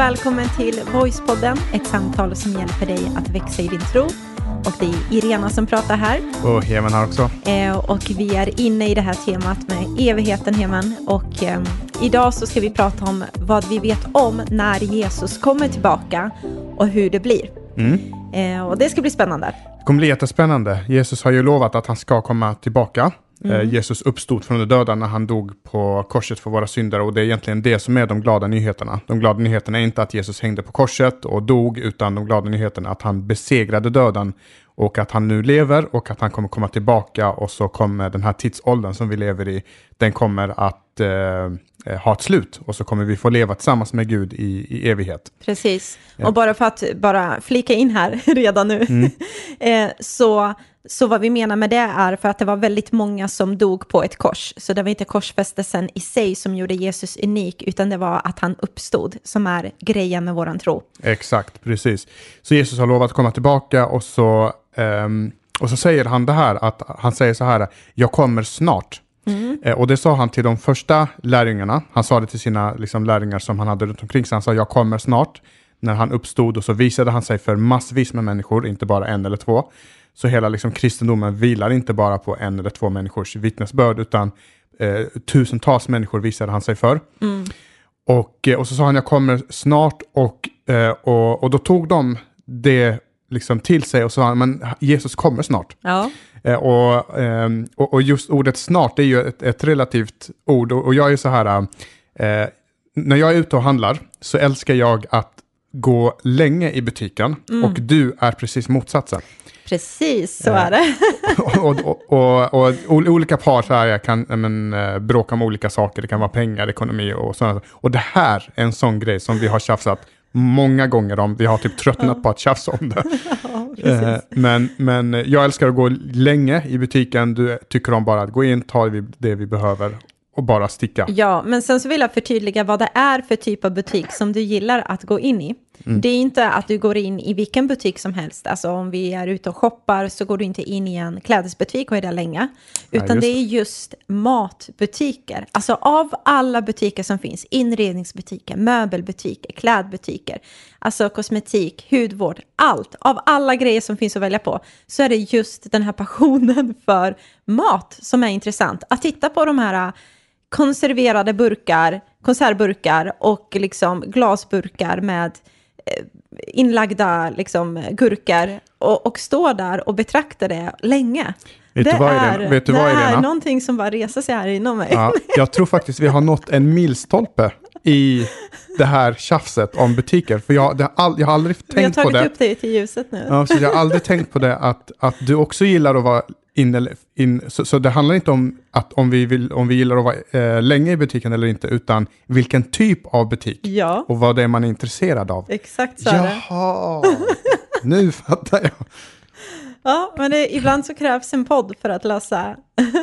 välkommen till Voicepodden, ett samtal som hjälper dig att växa i din tro. Och det är Irena som pratar här. Och Heman här också. Eh, och vi är inne i det här temat med evigheten, Heman. Och eh, idag så ska vi prata om vad vi vet om när Jesus kommer tillbaka och hur det blir. Mm. Eh, och det ska bli spännande. Det kommer bli jättespännande. Jesus har ju lovat att han ska komma tillbaka. Mm. Jesus uppstod från de döda när han dog på korset för våra syndare och det är egentligen det som är de glada nyheterna. De glada nyheterna är inte att Jesus hängde på korset och dog, utan de glada nyheterna är att han besegrade döden och att han nu lever och att han kommer komma tillbaka och så kommer den här tidsåldern som vi lever i, den kommer att eh, ha ett slut och så kommer vi få leva tillsammans med Gud i, i evighet. Precis, ja. och bara för att bara flika in här redan nu, mm. eh, så så vad vi menar med det är för att det var väldigt många som dog på ett kors. Så det var inte korsfästelsen i sig som gjorde Jesus unik, utan det var att han uppstod, som är grejen med våran tro. Exakt, precis. Så Jesus har lovat att komma tillbaka och så, um, och så säger han det här, att han säger så här, jag kommer snart. Mm. Eh, och det sa han till de första lärjungarna. Han sa det till sina liksom, lärjungar som han hade runt omkring sig. Han sa, jag kommer snart. När han uppstod och så visade han sig för massvis med människor, inte bara en eller två. Så hela liksom, kristendomen vilar inte bara på en eller två människors vittnesbörd, utan eh, tusentals människor visade han sig för. Mm. Och, eh, och så sa han, jag kommer snart, och, eh, och, och då tog de det liksom till sig och sa, men Jesus kommer snart. Ja. Eh, och, eh, och, just ordet snart är ju ett, ett relativt ord, och, och jag är så här, eh, när jag är ute och handlar så älskar jag att gå länge i butiken mm. och du är precis motsatsen. Precis, så är det. och, och, och, och, olika par så här kan men, eh, bråka om olika saker. Det kan vara pengar, ekonomi och sådana Och det här är en sån grej som vi har tjafsat många gånger om. Vi har typ tröttnat på att tjafsa om det. Ja, eh, men, men jag älskar att gå länge i butiken. Du tycker om bara att gå in, ta det vi behöver och bara sticka. Ja, men sen så vill jag förtydliga vad det är för typ av butik som du gillar att gå in i. Mm. Det är inte att du går in i vilken butik som helst. Alltså om vi är ute och shoppar så går du inte in i en klädesbutik och är där länge. Utan ja, det är just matbutiker. Alltså av alla butiker som finns, inredningsbutiker, möbelbutiker, klädbutiker, alltså kosmetik, hudvård, allt. Av alla grejer som finns att välja på så är det just den här passionen för mat som är intressant. Att titta på de här konserverade burkar, konservburkar och liksom glasburkar med inlagda liksom, gurkor och, och stå där och betrakta det länge. Vet det, är, det, Vet det vad, är någonting som bara reser sig här inom mig. Ja, jag tror faktiskt vi har nått en milstolpe i det här tjafset om butiker. För jag, all, jag har aldrig tänkt på det. Vi har tagit upp det till ljuset nu. Ja, så jag har aldrig tänkt på det att, att du också gillar att vara in, in så, så, det handlar inte om att om vi, vill, om vi gillar att vara eh, länge i butiken eller inte, utan vilken typ av butik ja. och vad det är man är intresserad av. Exakt så är det. Jaha, nu fattar jag. Ja, men det, ibland så krävs en podd för att lösa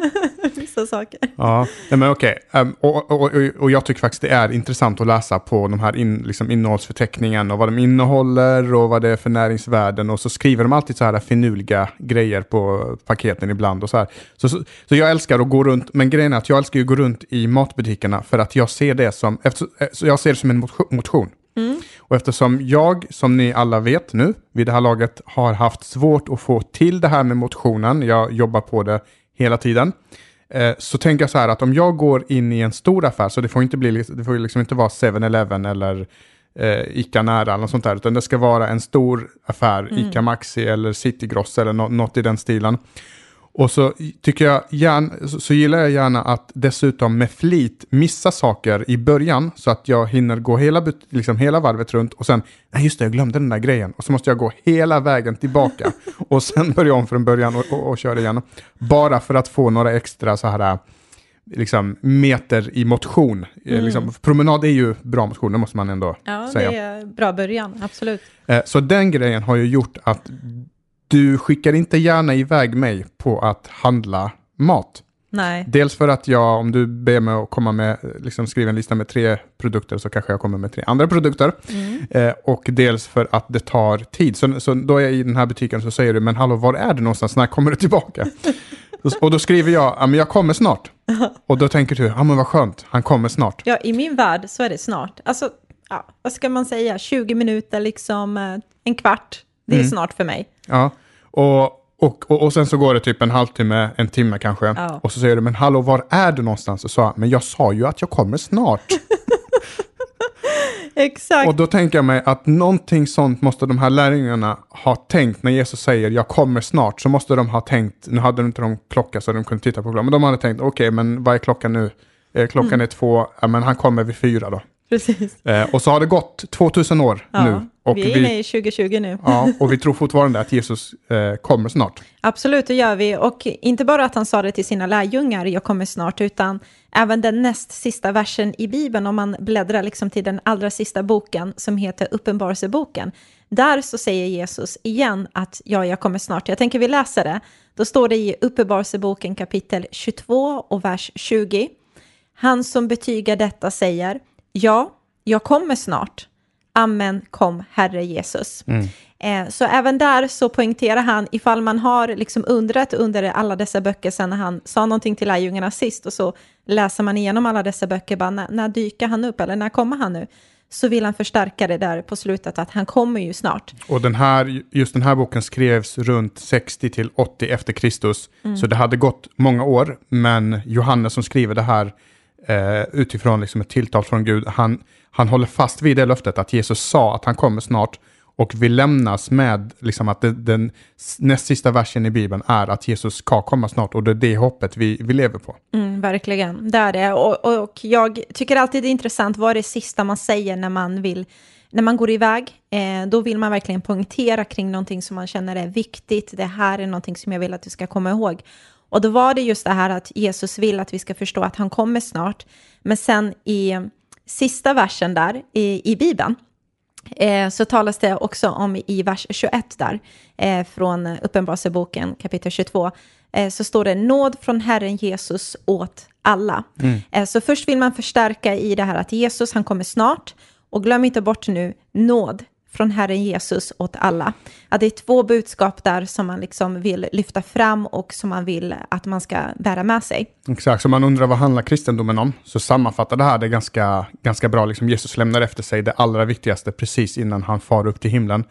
vissa saker. Ja, men okej. Okay. Um, och, och, och, och, jag tycker faktiskt det är intressant att läsa på de här in, liksom innehållsförteckningen och vad de innehåller och vad det är för näringsvärden. Och så skriver de alltid så här finurliga grejer på paketen ibland och så här. Så, så, så jag älskar att gå runt, men grejen är att jag älskar att gå runt i matbutikerna för att jag ser det som, efter, så jag ser det som en motion. Mm. Och eftersom jag, som ni alla vet nu, vid det här laget har haft svårt att få till det här med motionen, jag jobbar på det hela tiden, eh, så tänker jag så här att om jag går in i en stor affär, så det får inte, bli, det får liksom inte vara 7-Eleven eller eh, Ica Nära eller något sånt där, utan det ska vara en stor affär, mm. Ica Maxi eller City Gross eller no något i den stilen. Och så tycker jag gärna, så gillar jag gärna att dessutom med flit missa saker i början så att jag hinner gå hela, liksom hela varvet runt och sen, nej just det, jag glömde den där grejen. Och så måste jag gå hela vägen tillbaka och sen börja om från början och, och, och köra igen. Bara för att få några extra så här liksom, meter i motion. Eh, mm. Liksom, promenad är ju bra motion, det måste man ändå ja, säga. Ja, det är bra början, absolut. Eh, så den grejen har ju gjort att du skickar inte gärna iväg mig på att handla mat. Nej. Dels för att jag, om du ber mig att komma med, liksom skriva en lista med tre produkter så kanske jag kommer med tre andra produkter. Mm. Eh, och dels för att det tar tid. Så, så då är jag i den här butiken så säger du, men hallå, var är du någonstans? När kommer du tillbaka? och då skriver jag, ja men jag kommer snart. och då tänker du, ja men vad skönt, han kommer snart. Ja, i min värld så är det snart. Alltså, ja, vad ska man säga, 20 minuter, liksom eh, en kvart. Det är Mm. snart för mig. Ja, och, och, och, och sen så går det typ en halvtimme, en timme kanske. Ja. Och så säger du, men hallå, var är du någonstans? Och så sa men jag sa ju att jag kommer snart. Exakt. och då tänker jag mig att någonting sånt måste de här lärjungarna ha tänkt när Jesus säger jag kommer snart. Så måste de ha tänkt, nu hade de inte de klocka så de kunde titta på klockan, men de hade tänkt, okej, men vad är klockan nu? Eh, klockan Mm. är två, ja, men han kommer vid fyra då. Precis. Eh, och så har det gått 2000 år Ja, nu. Och vi är inne i 2020 nu. ja, och vi tror fortfarande att Jesus eh, kommer snart. Absolut, det gör vi. Och inte bara att han sa det till sina lärjungar, jag kommer snart, utan även den näst sista versen i Bibeln, om man bläddrar liksom till den allra sista boken som heter Uppenbarelseboken. Där så säger Jesus igen att ja, jag kommer snart. Jag tänker vi läser det. Då står det i Uppenbarelseboken kapitel 22 och vers 20. Han som betygar detta säger, ja, jag kommer snart. Amen, kom Herre Jesus. Eh, så även där så poängterar han, ifall man har liksom undrat under alla dessa böcker sen när han sa någonting till lärjungarna sist och så läser man igenom alla dessa böcker, bara när, när dyker han upp eller när kommer han nu? Så vill han förstärka det där på slutet att han kommer ju snart. Och den här, just den här boken skrevs runt 60 till 80 efter Kristus. Så det hade gått många år, men Johannes som skriver det här eh, utifrån liksom ett tilltal från Gud, han, han håller fast vid det löftet att Jesus sa att han kommer snart. Och vi lämnas med liksom att det, den näst sista versen i Bibeln är att Jesus ska komma snart och det är det hoppet vi, vi lever på. Mm, verkligen, det är det. Och, och, och jag tycker alltid det är intressant vad är det sista man säger när man vill när man går iväg, eh, då vill man verkligen poängtera kring någonting som man känner är viktigt. Det här är någonting som jag vill att du ska komma ihåg. Och då var det just det här att Jesus vill att vi ska förstå att han kommer snart. Men sen i sista versen där i, i Bibeln, eh, så talas det också om i vers 21 där, eh, från Uppenbarelseboken kapitel 22, eh, så står det nåd från Herren Jesus åt alla. Eh, så först vill man förstärka i det här att Jesus, han kommer snart, och glöm inte bort nu, nåd från Herren Jesus åt alla. Att det är två budskap där som man liksom vill lyfta fram och som man vill att man ska bära med sig. Exakt, så man undrar vad handlar kristendomen om? Så sammanfattar det här det ganska, ganska bra. Liksom Jesus lämnar efter sig det allra viktigaste precis innan han far upp till himlen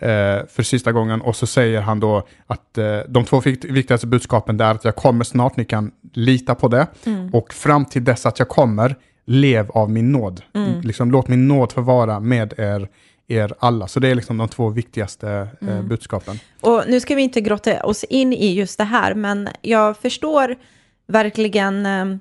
eh, för sista gången. Och så säger han då att eh, de två vikt- viktigaste budskapen är att jag kommer snart, ni kan lita på det. Och fram till dess att jag kommer, lev av min nåd. Liksom, låt min nåd få vara med er, er alla. Så det är liksom de två viktigaste eh, budskapen. Och nu ska vi inte grotta oss in i just det här, men jag förstår verkligen eh,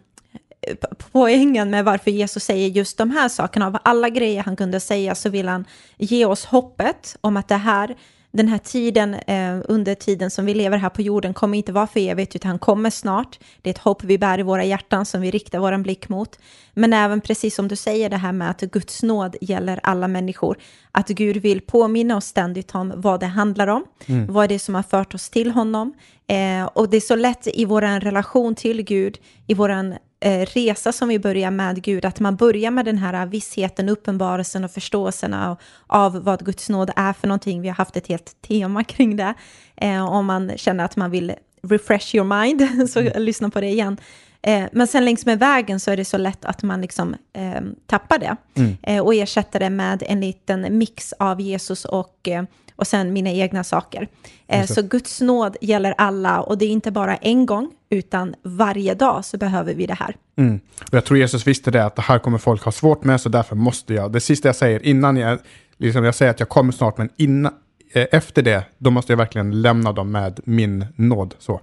poängen med varför Jesus säger just de här sakerna. Av alla grejer han kunde säga så vill han ge oss hoppet om att det här, den här tiden, eh, under tiden som vi lever här på jorden, kommer inte vara för evigt, utan han kommer snart. Det är ett hopp vi bär i våra hjärtan som vi riktar vår blick mot. Men även precis som du säger, det här med att Guds nåd gäller alla människor. Att Gud vill påminna oss ständigt om vad det handlar om, vad det är som har fört oss till honom. Eh, och det är så lätt i vår relation till Gud, i vår resa som vi börjar med Gud, att man börjar med den här vissheten, uppenbarelsen och förståelsen av, av vad Guds nåd är för någonting. Vi har haft ett helt tema kring det. Eh, om man känner att man vill refresh your mind, så lyssna på det igen. Eh, men sen längs med vägen så är det så lätt att man liksom eh, tappar det eh, och ersätter det med en liten mix av Jesus och, eh, och sen mina egna saker. Eh, så Guds nåd gäller alla och det är inte bara en gång utan varje dag så behöver vi det här. Mm. Och jag tror Jesus visste det, att det här kommer folk ha svårt med, så därför måste jag. Det sista jag säger innan jag, liksom jag säger att jag kommer snart, men innan, eh, efter det, då måste jag verkligen lämna dem med min nåd. Så.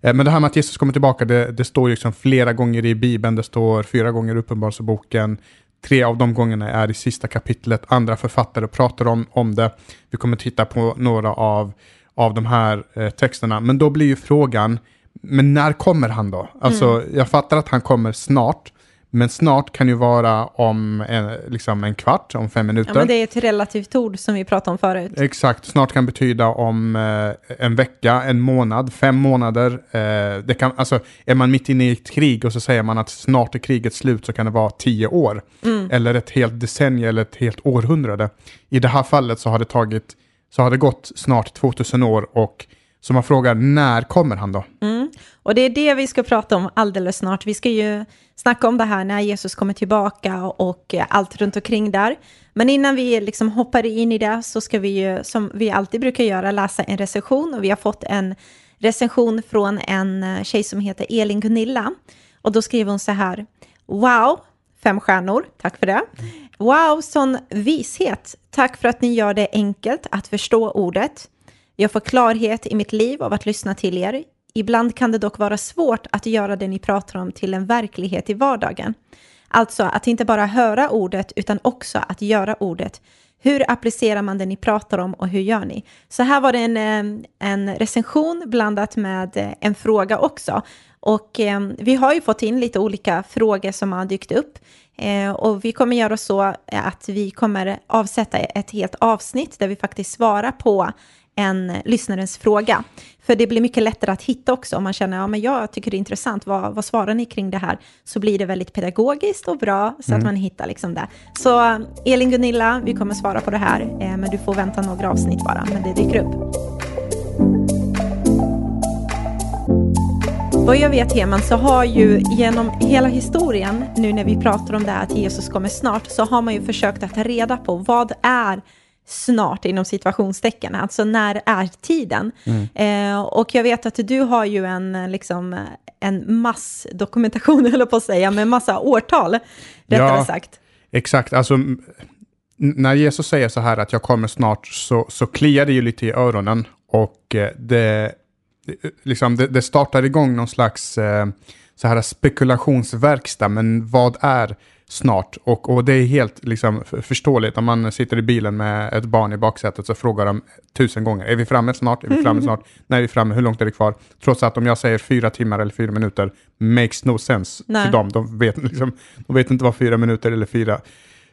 Eh, Men det här med att Jesus kommer tillbaka, det, det står liksom flera gånger i Bibeln, det står fyra gånger i Uppenbarelseboken. Tre av de gångerna är i sista kapitlet, andra författare pratar om, om det. Vi kommer titta på några av, av de här eh, texterna, men då blir ju frågan, men när kommer han då? Alltså, jag fattar att han kommer snart, men snart kan ju vara om en, liksom en kvart, om fem minuter. Ja, men det är ett relativt ord som vi pratade om förut. Exakt, snart kan betyda om eh, en vecka, en månad, fem månader. Eh, det kan, alltså, är man mitt inne i ett krig och så säger man att snart är kriget slut så kan det vara tio år. Eller ett helt decennium eller ett helt århundrade. I det här fallet så har det tagit, så har det gått snart 2000 år och så man frågar, när kommer han då? Mm. Och det är det vi ska prata om alldeles snart. Vi ska ju snacka om det här när Jesus kommer tillbaka och allt runt omkring där. Men innan vi liksom hoppar in i det så ska vi ju, som vi alltid brukar göra, läsa en recension. Och vi har fått en recension från en tjej som heter Elin Gunilla. Och då skriver hon så här. Wow, fem stjärnor, tack för det. Wow, sån vishet. Tack för att ni gör det enkelt att förstå ordet. Jag får klarhet i mitt liv av att lyssna till er. Ibland kan det dock vara svårt att göra det ni pratar om till en verklighet i vardagen. Alltså att inte bara höra ordet utan också att göra ordet. Hur applicerar man det ni pratar om och hur gör ni? Så här var det en, eh, en recension blandat med eh, en fråga också. Och eh, vi har ju fått in lite olika frågor som har dykt upp. Eh, och vi kommer göra så att vi kommer avsätta ett helt avsnitt där vi faktiskt svarar på en lyssnarens fråga. För det blir mycket lättare att hitta också om man känner, ja men jag tycker det är intressant, vad, vad svarar ni kring det här? Så blir det väldigt pedagogiskt och bra så mm. att man hittar liksom det. Så Elin Gunilla, vi kommer svara på det här, eh, men du får vänta några avsnitt bara, men det dyker upp. Vad jag vet Heman så har ju genom hela historien, nu när vi pratar om det här att Jesus kommer snart, så har man ju försökt att ta reda på vad är snart inom situationstecken, alltså när är tiden? Mm. Eh, och jag vet att du har ju en, liksom, en massdokumentation, eller på att säga, med massa årtal, rättare ja, sagt. Exakt, alltså när Jesus säger så här att jag kommer snart så, så kliar det ju lite i öronen och eh, det liksom, det, det startar igång någon slags eh, så här spekulationsverkstad, men vad är snart? Och, och det är helt liksom, förståeligt. Om man sitter i bilen med ett barn i baksätet så frågar de tusen gånger, är vi framme snart? Är vi framme snart? När är vi framme? Hur långt är det kvar? Trots att om jag säger fyra timmar eller fyra minuter, makes no sense Nej. för dem. De vet, liksom, de vet inte vad fyra minuter eller fyra,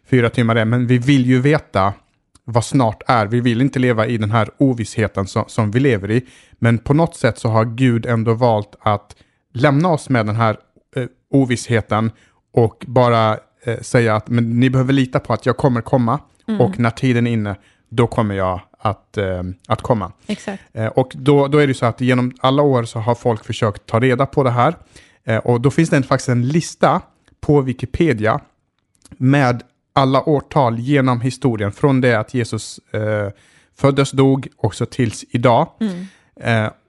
fyra timmar är, men vi vill ju veta vad snart är. Vi vill inte leva i den här ovissheten som, som vi lever i. Men på något sätt så har Gud ändå valt att lämna oss med den här eh, ovissheten och bara eh, säga att men ni behöver lita på att jag kommer komma mm. och när tiden är inne då kommer jag att, eh, att komma. Exakt. Eh, och då, då är det så att genom alla år så har folk försökt ta reda på det här. Eh, och då finns det faktiskt en lista på Wikipedia med alla årtal genom historien, från det att Jesus eh, föddes, dog och så tills idag. Mm.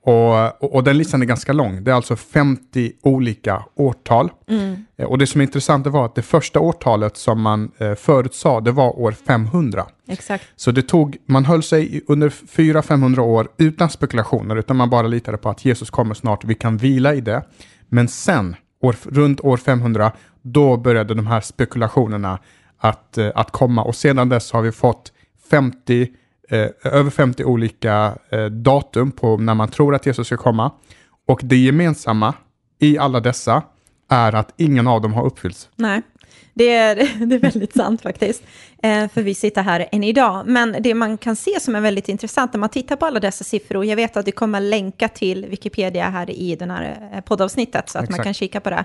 Och, och, och, den listan är ganska lång. Det är alltså 50 olika årtal. Mm. Eh, och det som är intressant var att det första årtalet som man eh, förutsade, det var år 500. Exakt. Så det tog, man höll sig under 400-500 år utan spekulationer, utan man bara litade på att Jesus kommer snart, vi kan vila i det. Men sen, år, runt år 500, då började de här spekulationerna att, eh, att komma. Och sedan dess har vi fått 50, eh, över 50 olika eh, datum på när man tror att Jesus ska komma. Och det gemensamma i alla dessa är att ingen av dem har uppfyllts. Nej, det är, det är väldigt sant faktiskt. Eh, för vi sitter här än idag. Men det man kan se som är väldigt intressant när man tittar på alla dessa siffror, jag vet att vi kommer länka till Wikipedia här i den här eh, poddavsnittet, så att Exakt. man kan kika på det.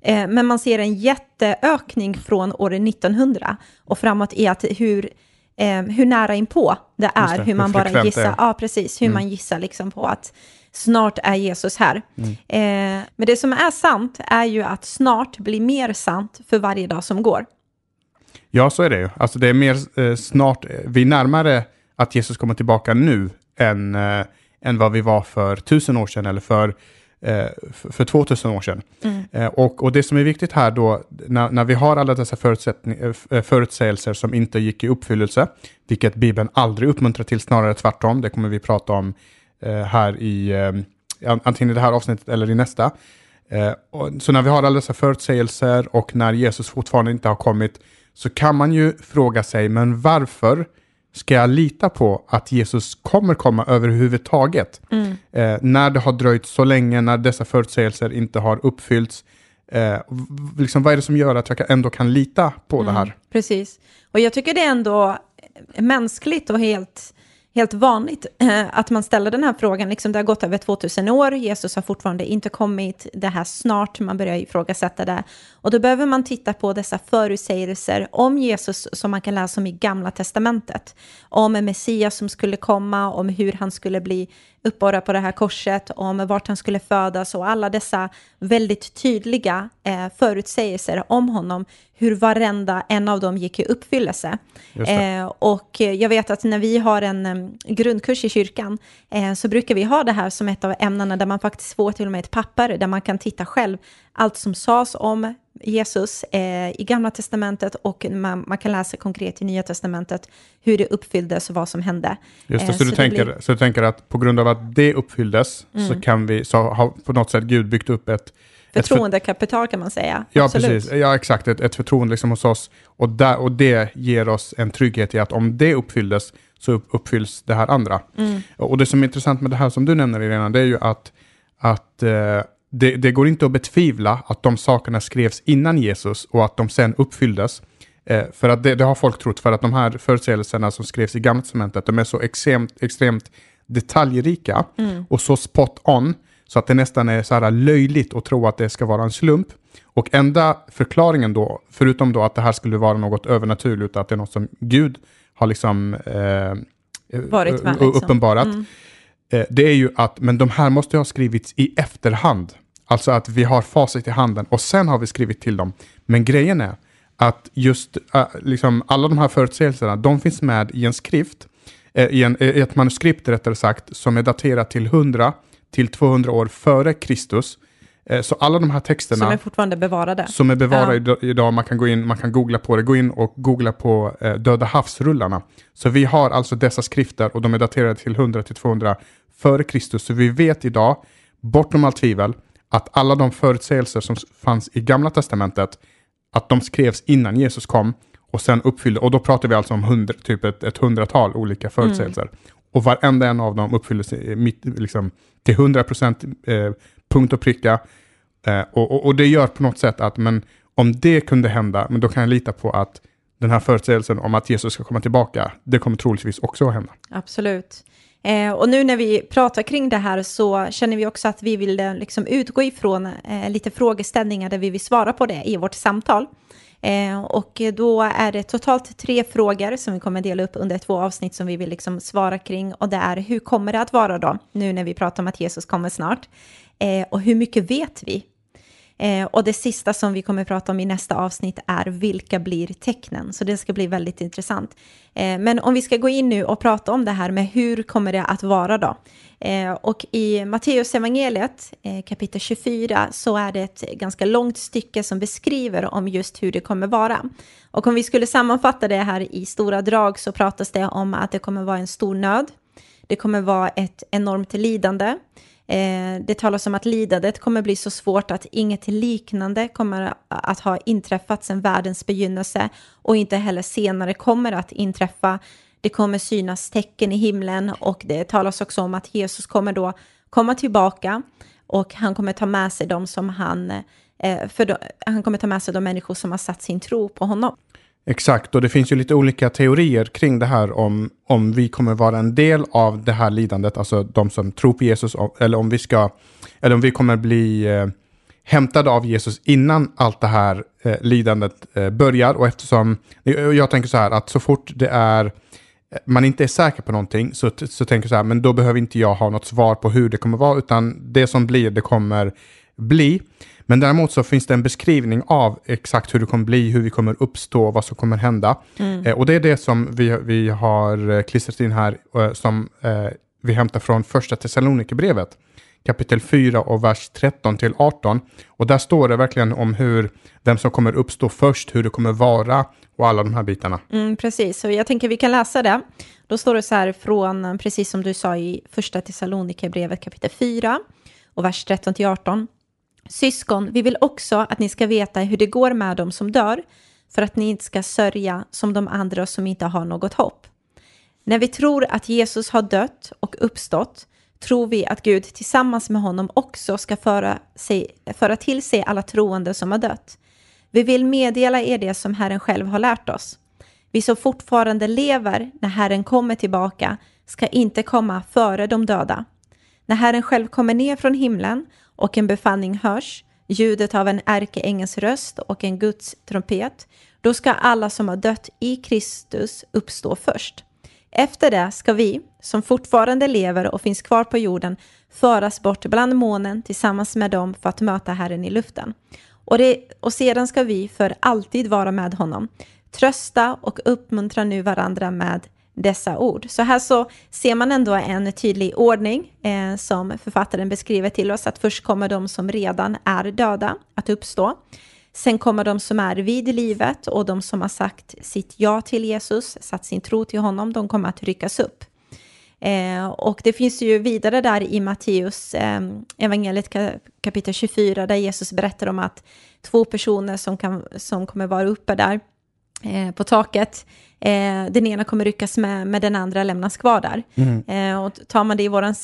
Eh, men man ser en jätteökning från år 1900 och framåt i att hur, eh, hur nära inpå det är, det, hur man bara gissar, ja precis, hur mm. man gissar liksom på att snart är Jesus här. Mm. Eh, men det som är sant är ju att snart blir mer sant för varje dag som går. Ja, så är det ju. Alltså det är mer eh, snart, vi är närmare att Jesus kommer tillbaka nu än, eh, än vad vi var för tusen år sedan eller för eh, för 2000 år sedan. Mm. Eh, och, och det som är viktigt här då, när, när vi har alla dessa eh, förutsägelser som inte gick i uppfyllelse, vilket Bibeln aldrig uppmuntrar till, snarare tvärtom, det kommer vi prata om eh, här i, eh, antingen i det här avsnittet eller i nästa. Eh, så när vi har alla dessa förutsägelser och när Jesus fortfarande inte har kommit, så kan man ju fråga sig, men varför ska jag lita på att Jesus kommer komma överhuvudtaget? Mm. Eh, när det har dröjt så länge, när dessa förutsägelser inte har uppfyllts. Eh, liksom, vad är det som gör att jag ändå kan lita på mm. det här? Precis. Och jag tycker det är ändå mänskligt och helt helt vanligt eh, att man ställer den här frågan. Liksom det har gått över 2000 år, Jesus har fortfarande inte kommit, det här snart, man börjar ifrågasätta det. Och då behöver man titta på dessa förutsägelser om Jesus som man kan läsa om i Gamla Testamentet. Om Messias som skulle komma, om hur han skulle bli uppborrad på det här korset, om vart han skulle födas och alla dessa väldigt tydliga eh, förutsägelser om honom, hur varenda en av dem gick i uppfyllelse. Eh, och jag vet att när vi har en um, grundkurs i kyrkan eh, så brukar vi ha det här som ett av ämnena där man faktiskt får till och med ett papper där man kan titta själv allt som sades om Jesus eh, i Gamla Testamentet och man, man, kan läsa konkret i Nya Testamentet hur det uppfylldes och vad som hände. Just det, eh, så, du tänker, blir... så du tänker att på grund av att det uppfylldes mm. så kan vi, så har på något sätt Gud byggt upp ett Förtroendekapital kan man säga. Ja, Absolut. precis. Ja, exakt. Ett, ett förtroende liksom hos oss. Och, där, och det ger oss en trygghet i att om det uppfylldes så uppfylls det här andra. Mm. Och det som är intressant med det här som du nämner, Irena, det är ju att, att eh, det, det, går inte att betvivla att de sakerna skrevs innan Jesus och att de sen uppfylldes. Eh, för att det, det, har folk trott, för att de här förutsägelserna som skrevs i Gamla Testamentet, de är så extremt, extremt detaljrika mm. och så spot on, så att det nästan är så här löjligt att tro att det ska vara en slump. Och enda förklaringen då, förutom då att det här skulle vara något övernaturligt, att det är något som Gud har liksom eh, Varit med, liksom. uppenbarat, mm. eh, det är ju att, men de här måste ha skrivits i efterhand. Alltså att vi har facit i handen och sen har vi skrivit till dem. Men grejen är att just uh, liksom alla de här förutsägelserna, de finns med i en skrift, uh, i, en, i ett manuskript rättare sagt, som är daterat till 100 till 200 år före Kristus. Uh, så alla de här texterna... Som är fortfarande bevarade. Som är bevarade ja. idag, man kan gå in, man kan googla på det, gå in och googla på Döda havsrullarna. Så vi har alltså dessa skrifter och de är daterade till 100 till 200 före Kristus. Så vi vet idag, bortom allt tvivel, att alla de förutsägelser som fanns i Gamla Testamentet, att de skrevs innan Jesus kom och sen uppfyllde, och då pratar vi alltså om hundra, typ ett, ett hundratal olika förutsägelser. Mm. Och varenda en av dem uppfylldes mitt, liksom, till hundra procent eh, punkt och pricka. Eh, och, och, och, det gör på något sätt att, men om det kunde hända, men då kan jag lita på att den här förutsägelsen om att Jesus ska komma tillbaka, det kommer troligtvis också att hända. Absolut. Eh, och nu när vi pratar kring det här så känner vi också att vi vill eh, liksom utgå ifrån eh, lite frågeställningar där vi vill svara på det i vårt samtal. Eh, och då är det totalt tre frågor som vi kommer dela upp under två avsnitt som vi vill liksom svara kring. Och det är hur kommer det att vara då, nu när vi pratar om att Jesus kommer snart? Eh, och hur mycket vet vi Eh, och det sista som vi kommer att prata om i nästa avsnitt är vilka blir tecknen? Så det ska bli väldigt intressant. Eh, men om vi ska gå in nu och prata om det här med hur kommer det att vara då? Eh, och i Matteus evangeliet eh, kapitel 24 så är det ett ganska långt stycke som beskriver om just hur det kommer vara. Och om vi skulle sammanfatta det här i stora drag så pratas det om att det kommer vara en stor nöd. Det kommer vara ett enormt lidande. Eh, det talas om att lidandet kommer bli så svårt att inget liknande kommer att ha inträffat sedan världens begynnelse och inte heller senare kommer att inträffa. Det kommer synas tecken i himlen och det talas också om att Jesus kommer då komma tillbaka och han kommer ta med sig dem som han, eh, för då, han kommer ta med sig de människor som har satt sin tro på honom. Exakt, och det finns ju lite olika teorier kring det här om, om vi kommer vara en del av det här lidandet, alltså de som tror på Jesus, eller om vi ska, eller om vi kommer bli eh, hämtade av Jesus innan allt det här eh, lidandet eh, börjar. Och eftersom, jag tänker så här, att så fort det är, eh, man inte är säker på någonting, så, så tänker jag så här, men då behöver inte jag ha något svar på hur det kommer vara, utan det som blir, det kommer bli. Men däremot så finns det en beskrivning av exakt hur det kommer bli, hur vi kommer uppstå, vad som kommer hända. Mm. Eh, och det är det som vi, vi har eh, klistrat in här, eh, som eh, vi hämtar från första Thessalonikerbrevet, kapitel 4 och vers 13 till 18. Och där står det verkligen om hur, vem som kommer uppstå först, hur det kommer vara och alla de här bitarna. Mm, precis, så jag tänker vi kan läsa det. Då står det så här från, precis som du sa i första Thessalonikerbrevet kapitel 4 och vers 13 till 18. Syskon, vi vill också att ni ska veta hur det går med dem som dör, för att ni inte ska sörja som de andra som inte har något hopp. När vi tror att Jesus har dött och uppstått, tror vi att Gud tillsammans med honom också ska föra, sig, föra till sig alla troende som har dött. Vi vill meddela er det som Herren själv har lärt oss. Vi som fortfarande lever när Herren kommer tillbaka ska inte komma före de döda. När Herren själv kommer ner från himlen och en befallning hörs, ljudet av en ärkeängels röst och en Guds trumpet, då ska alla som har dött i Kristus uppstå först. Efter det ska vi, som fortfarande lever och finns kvar på jorden, föras bort bland månen tillsammans med dem för att möta Herren i luften. Och, det, och sedan ska vi för alltid vara med honom. Trösta och uppmuntra nu varandra med dessa ord. Så här så ser man ändå en tydlig ordning eh, som författaren beskriver till oss, att först kommer de som redan är döda att uppstå. Sen kommer de som är vid livet och de som har sagt sitt ja till Jesus, satt sin tro till honom, de kommer att ryckas upp. Eh, och det finns ju vidare där i Matteus eh, evangeliet kapitel 24 där Jesus berättar om att två personer som, kan, som kommer vara uppe där eh, på taket Eh, den ena kommer ryckas med, men den andra lämnas kvar där. Mm. Eh, och tar man det i vår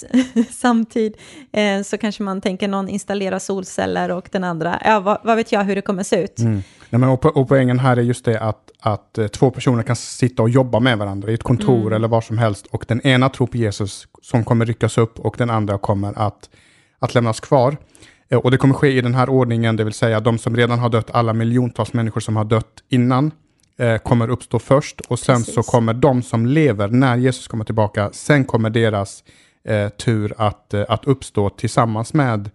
samtid eh, så kanske man tänker någon installerar solceller och den andra, ja vad, vad vet jag hur det kommer se ut. Mm. Ja, men och, och poängen här är just det att, att eh, två personer kan sitta och jobba med varandra i ett kontor mm. eller var som helst och den ena tror på Jesus som kommer ryckas upp och den andra kommer att, att lämnas kvar. Eh, och det kommer ske i den här ordningen, det vill säga de som redan har dött, alla miljontals människor som har dött innan eh, kommer uppstå först och sen Precis. så kommer de som lever när Jesus kommer tillbaka, sen kommer deras eh, tur att, eh, att uppstå tillsammans med,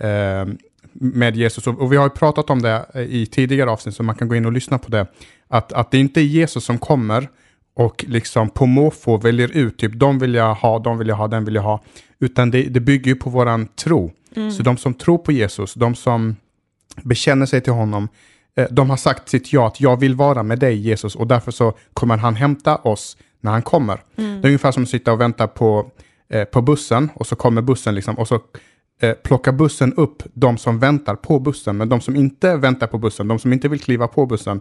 eh, med Jesus. Och, och, vi har ju pratat om det eh, i tidigare avsnitt, så man kan gå in och lyssna på det. Att, att det inte är Jesus som kommer och liksom på måfå väljer ut, typ de vill jag ha, de vill jag ha, den vill jag ha. Utan det, det bygger ju på våran tro. Mm. Så de som tror på Jesus, de som bekänner sig till honom, de har sagt sitt ja, att jag vill vara med dig Jesus och därför så kommer han hämta oss när han kommer. Mm. Det är ungefär som att sitta och vänta på, eh, på bussen och så kommer bussen liksom och så eh, plockar bussen upp de som väntar på bussen, men de som inte väntar på bussen, de som inte vill kliva på bussen,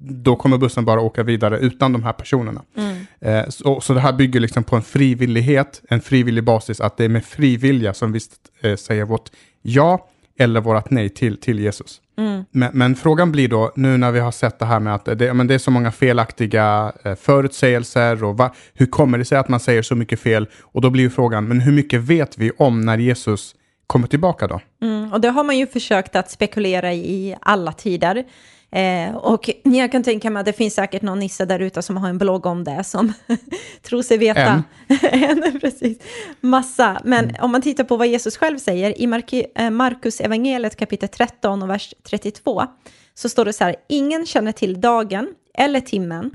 då kommer bussen bara åka vidare utan de här personerna. Mm. Eh, så, så det här bygger liksom på en frivillighet, en frivillig basis, att det är med fri vilja som vi eh, säger vårt ja eller vårt nej till, till Jesus. Mm. Men, men, frågan blir då, nu när vi har sett det här med att det, men det är så många felaktiga eh, förutsägelser och va, hur kommer det sig att man säger så mycket fel? Och då blir ju frågan, men hur mycket vet vi om när Jesus kommer tillbaka då? Mm, och det har man ju försökt att spekulera i alla tider. Eh, och jag kan tänka mig att det finns säkert någon nisse där ute som har en blogg om det som tror sig veta. En. en precis. Massa. Men mm. om man tittar på vad Jesus själv säger i Mark eh, Markus evangeliet kapitel 13 och vers 32 så står det så här, ingen känner till dagen eller timmen,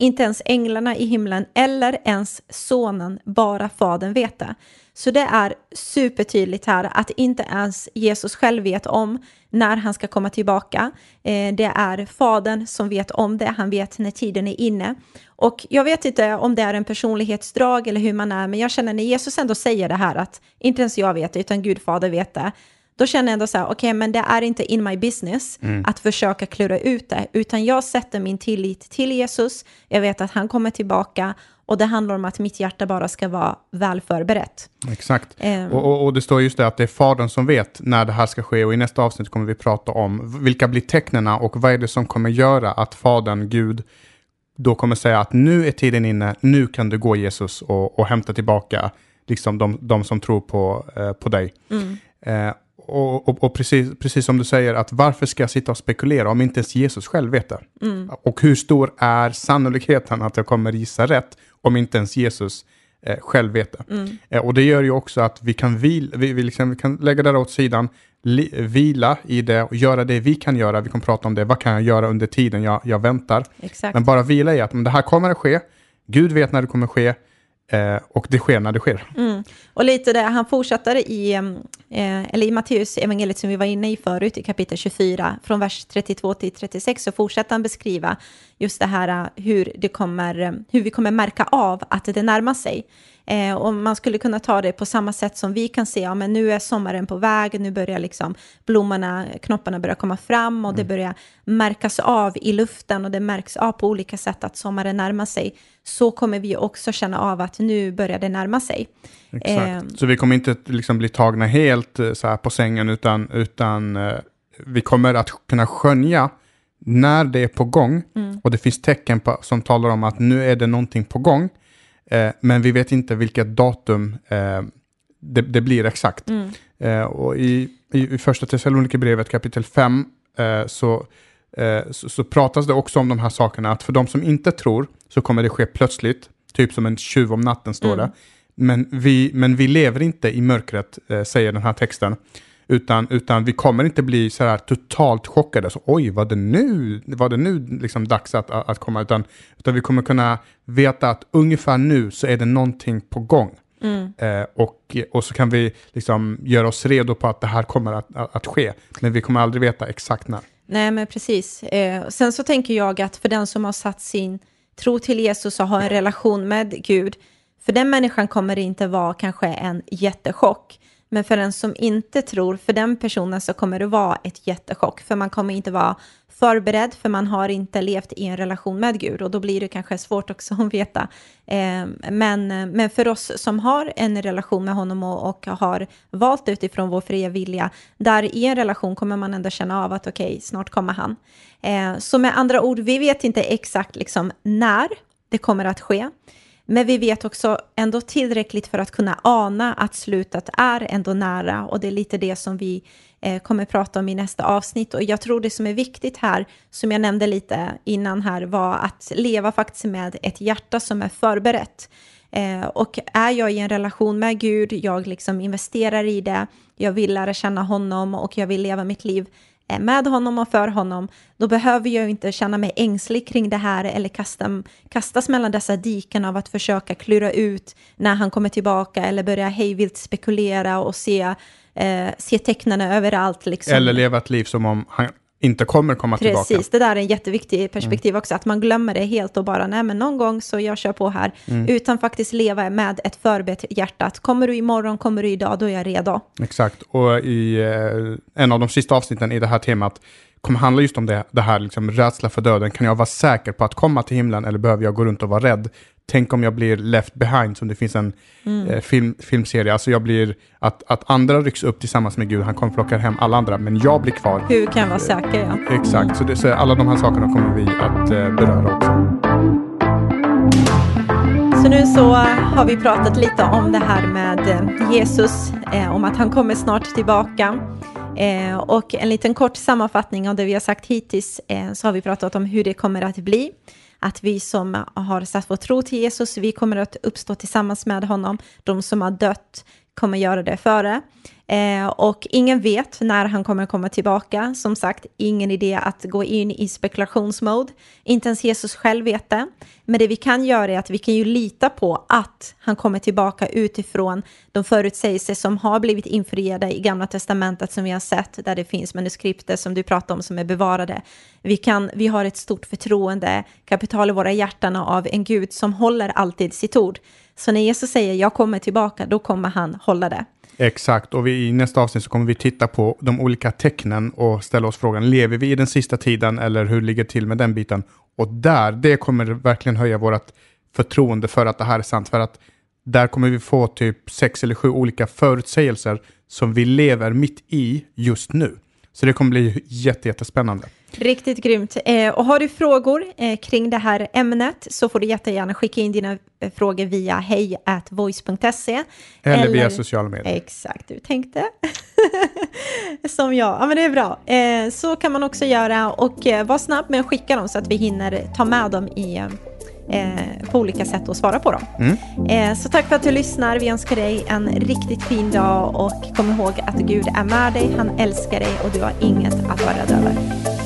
inte ens änglarna i himlen eller ens sonen, bara fadern vet det. Så det är supertydligt här att inte ens Jesus själv vet om när han ska komma tillbaka. Eh, det är fadern som vet om det, han vet när tiden är inne. Och jag vet inte om det är en personlighetsdrag eller hur man är, men jag känner när Jesus ändå säger det här att inte ens jag vet det, utan Gud fader vet det, då känner jag ändå så här, okej, okay, men det är inte in my business mm. att försöka klura ut det, utan jag sätter min tillit till Jesus, jag vet att han kommer tillbaka och det handlar om att mitt hjärta bara ska vara väl förberett. Exakt. Um, och, och, och, det står just det att det är Fadern som vet när det här ska ske och i nästa avsnitt kommer vi prata om vilka blir tecknena och vad är det som kommer göra att Fadern, Gud, då kommer säga att nu är tiden inne, nu kan du gå Jesus och, och hämta tillbaka liksom de, de som tror på, eh, på dig. Mm. Eh, och, och, och, precis, precis som du säger, att varför ska jag sitta och spekulera om inte ens Jesus själv vet det? Mm. Och hur stor är sannolikheten att jag kommer gissa rätt om inte ens Jesus eh, själv vet det? Mm. Eh, och det gör ju också att vi kan, vil, vi, vi, liksom, vi kan lägga det åt sidan, li, vila i det och göra det vi kan göra. Vi kommer prata om det, vad kan jag göra under tiden jag, jag väntar? Exakt. Men bara vila i att men det här kommer att ske, Gud vet när det kommer att ske, Eh, och det sker när det sker. Mm. Och lite det, han fortsätter i, eh, eller i Matteus evangeliet som vi var inne i förut, i kapitel 24, från vers 32 till 36, så fortsätter han beskriva just det här eh, hur, det kommer, eh, hur vi kommer märka av att det närmar sig. Eh, och man skulle kunna ta det på samma sätt som vi kan se, ja men nu är sommaren på väg, nu börjar liksom blommorna, knopparna börja komma fram och mm. det börjar märkas av i luften och det märks av på olika sätt att sommaren närmar sig. Så kommer vi också känna av att nu börjar det närma sig. Exakt. Eh, så vi kommer inte liksom bli tagna helt eh, så här på sängen utan, utan eh, vi kommer att kunna skönja när det är på gång mm. och det finns tecken på, som talar om att nu är det någonting på gång Eh, men vi vet inte vilket datum eh, det, det, blir exakt. Mm. Eh, och i, i, i första Thessalonikerbrevet kapitel 5 eh, så, så, så, pratas det också om de här sakerna, att för de som inte tror så kommer det ske plötsligt, typ som en tjuv om natten står mm. det. Men vi, men vi lever inte i mörkret, eh, säger den här texten. Utan, utan vi kommer inte bli så här totalt chockade. Så, Oj, var det nu, var det nu liksom dags att, att komma? Utan, utan vi kommer kunna veta att ungefär nu så är det någonting på gång. Mm. Eh, och, och så kan vi liksom göra oss redo på att det här kommer att, att, att ske. Men vi kommer aldrig veta exakt när. Nej, men precis. Eh, sen så tänker jag att för den som har satt sin tro till Jesus och har en relation med Gud, för den människan kommer det inte vara kanske en jättechock. Men för den som inte tror, för den personen så kommer det vara ett jättechock. För man kommer inte vara förberedd, för man har inte levt i en relation med Gud. Och då blir det kanske svårt också att veta. Ehm, men, men för oss som har en relation med honom och, och har valt utifrån vår fria vilja, där i en relation kommer man ändå känna av att okej, okay, snart kommer han. Ehm, så med andra ord, vi vet inte exakt liksom när det kommer att ske. Men vi vet också ändå tillräckligt för att kunna ana att slutet är ändå nära och det är lite det som vi eh, kommer prata om i nästa avsnitt. Och jag tror det som är viktigt här, som jag nämnde lite innan här, var att leva faktiskt med ett hjärta som är förberett. Eh, och är jag i en relation med Gud, jag liksom investerar i det, jag vill lära känna honom och jag vill leva mitt liv Eh, med honom och för honom, då behöver jag inte känna mig ängslig kring det här eller kasta, kastas mellan dessa diken av att försöka klura ut när han kommer tillbaka eller börja hejvilt spekulera och se, eh, se tecknen överallt. Liksom. Eller leva ett liv som om han inte kommer komma Precis, tillbaka. Precis, det där är en jätteviktig perspektiv mm. också, att man glömmer det helt och bara, nej men någon gång så jag kör på här, mm. utan faktiskt leva med ett förberett hjärta, att kommer du imorgon, kommer du idag, då är jag redo. Exakt, och i eh, en av de sista avsnitten i det här temat kommer handla just om det, det här liksom, rädsla för döden. Kan jag vara säker på att komma till himlen eller behöver jag gå runt och vara rädd? Tänk om jag blir left behind, som det finns en mm. eh, film, filmserie. Alltså jag blir, att, att andra rycks upp tillsammans med Gud, han kommer plocka hem alla andra, men jag blir kvar. Hur kan jag vara säker, ja. Exakt, så, det, så alla de här sakerna kommer vi att eh, beröra också. Så nu så har vi pratat lite om det här med eh, Jesus, eh, om att han kommer snart tillbaka. Eh, och en liten kort sammanfattning av det vi har sagt hittills, eh, så har vi pratat om hur det kommer att bli att vi som har satt vår tro till Jesus, vi kommer att uppstå tillsammans med honom. De som har dött kommer göra det före. Eh, och ingen vet när han kommer komma tillbaka. Som sagt, ingen idé att gå in i spekulationsmode. Inte ens Jesus själv vet det. Men det vi kan göra är att vi kan ju lita på att han kommer tillbaka utifrån de förutsägelser som har blivit infriade i Gamla Testamentet som vi har sett, där det finns manuskripter som du pratar om som är bevarade. Vi, kan, vi har ett stort förtroende, kapital i våra hjärtan av en Gud som håller alltid sitt ord. Så när Jesus säger jag kommer tillbaka, då kommer han hålla det. Exakt, och vi, i nästa avsnitt så kommer vi titta på de olika tecknen och ställa oss frågan, lever vi i den sista tiden eller hur ligger det till med den biten? Och där, det kommer verkligen höja vårt förtroende för att det här är sant. För att där kommer vi få typ sex eller sju olika förutsägelser som vi lever mitt i just nu. Så det kommer bli jättespännande. Riktigt grymt. Eh, och har du frågor eh, kring det här ämnet så får du jättegärna skicka in dina eh, frågor via hejatvoice.se. Eller, eller via sociala medier. Exakt, du tänkte. Som jag. Ja, men det är bra. Eh, så kan man också göra och eh, var snabb med att skicka dem så att vi hinner ta med dem i eh, på olika sätt och svara på dem. Mm. Så tack för att du lyssnar. Vi önskar dig en riktigt fin dag och kom ihåg att Gud är med dig, han älskar dig och du har inget att vara rädd över.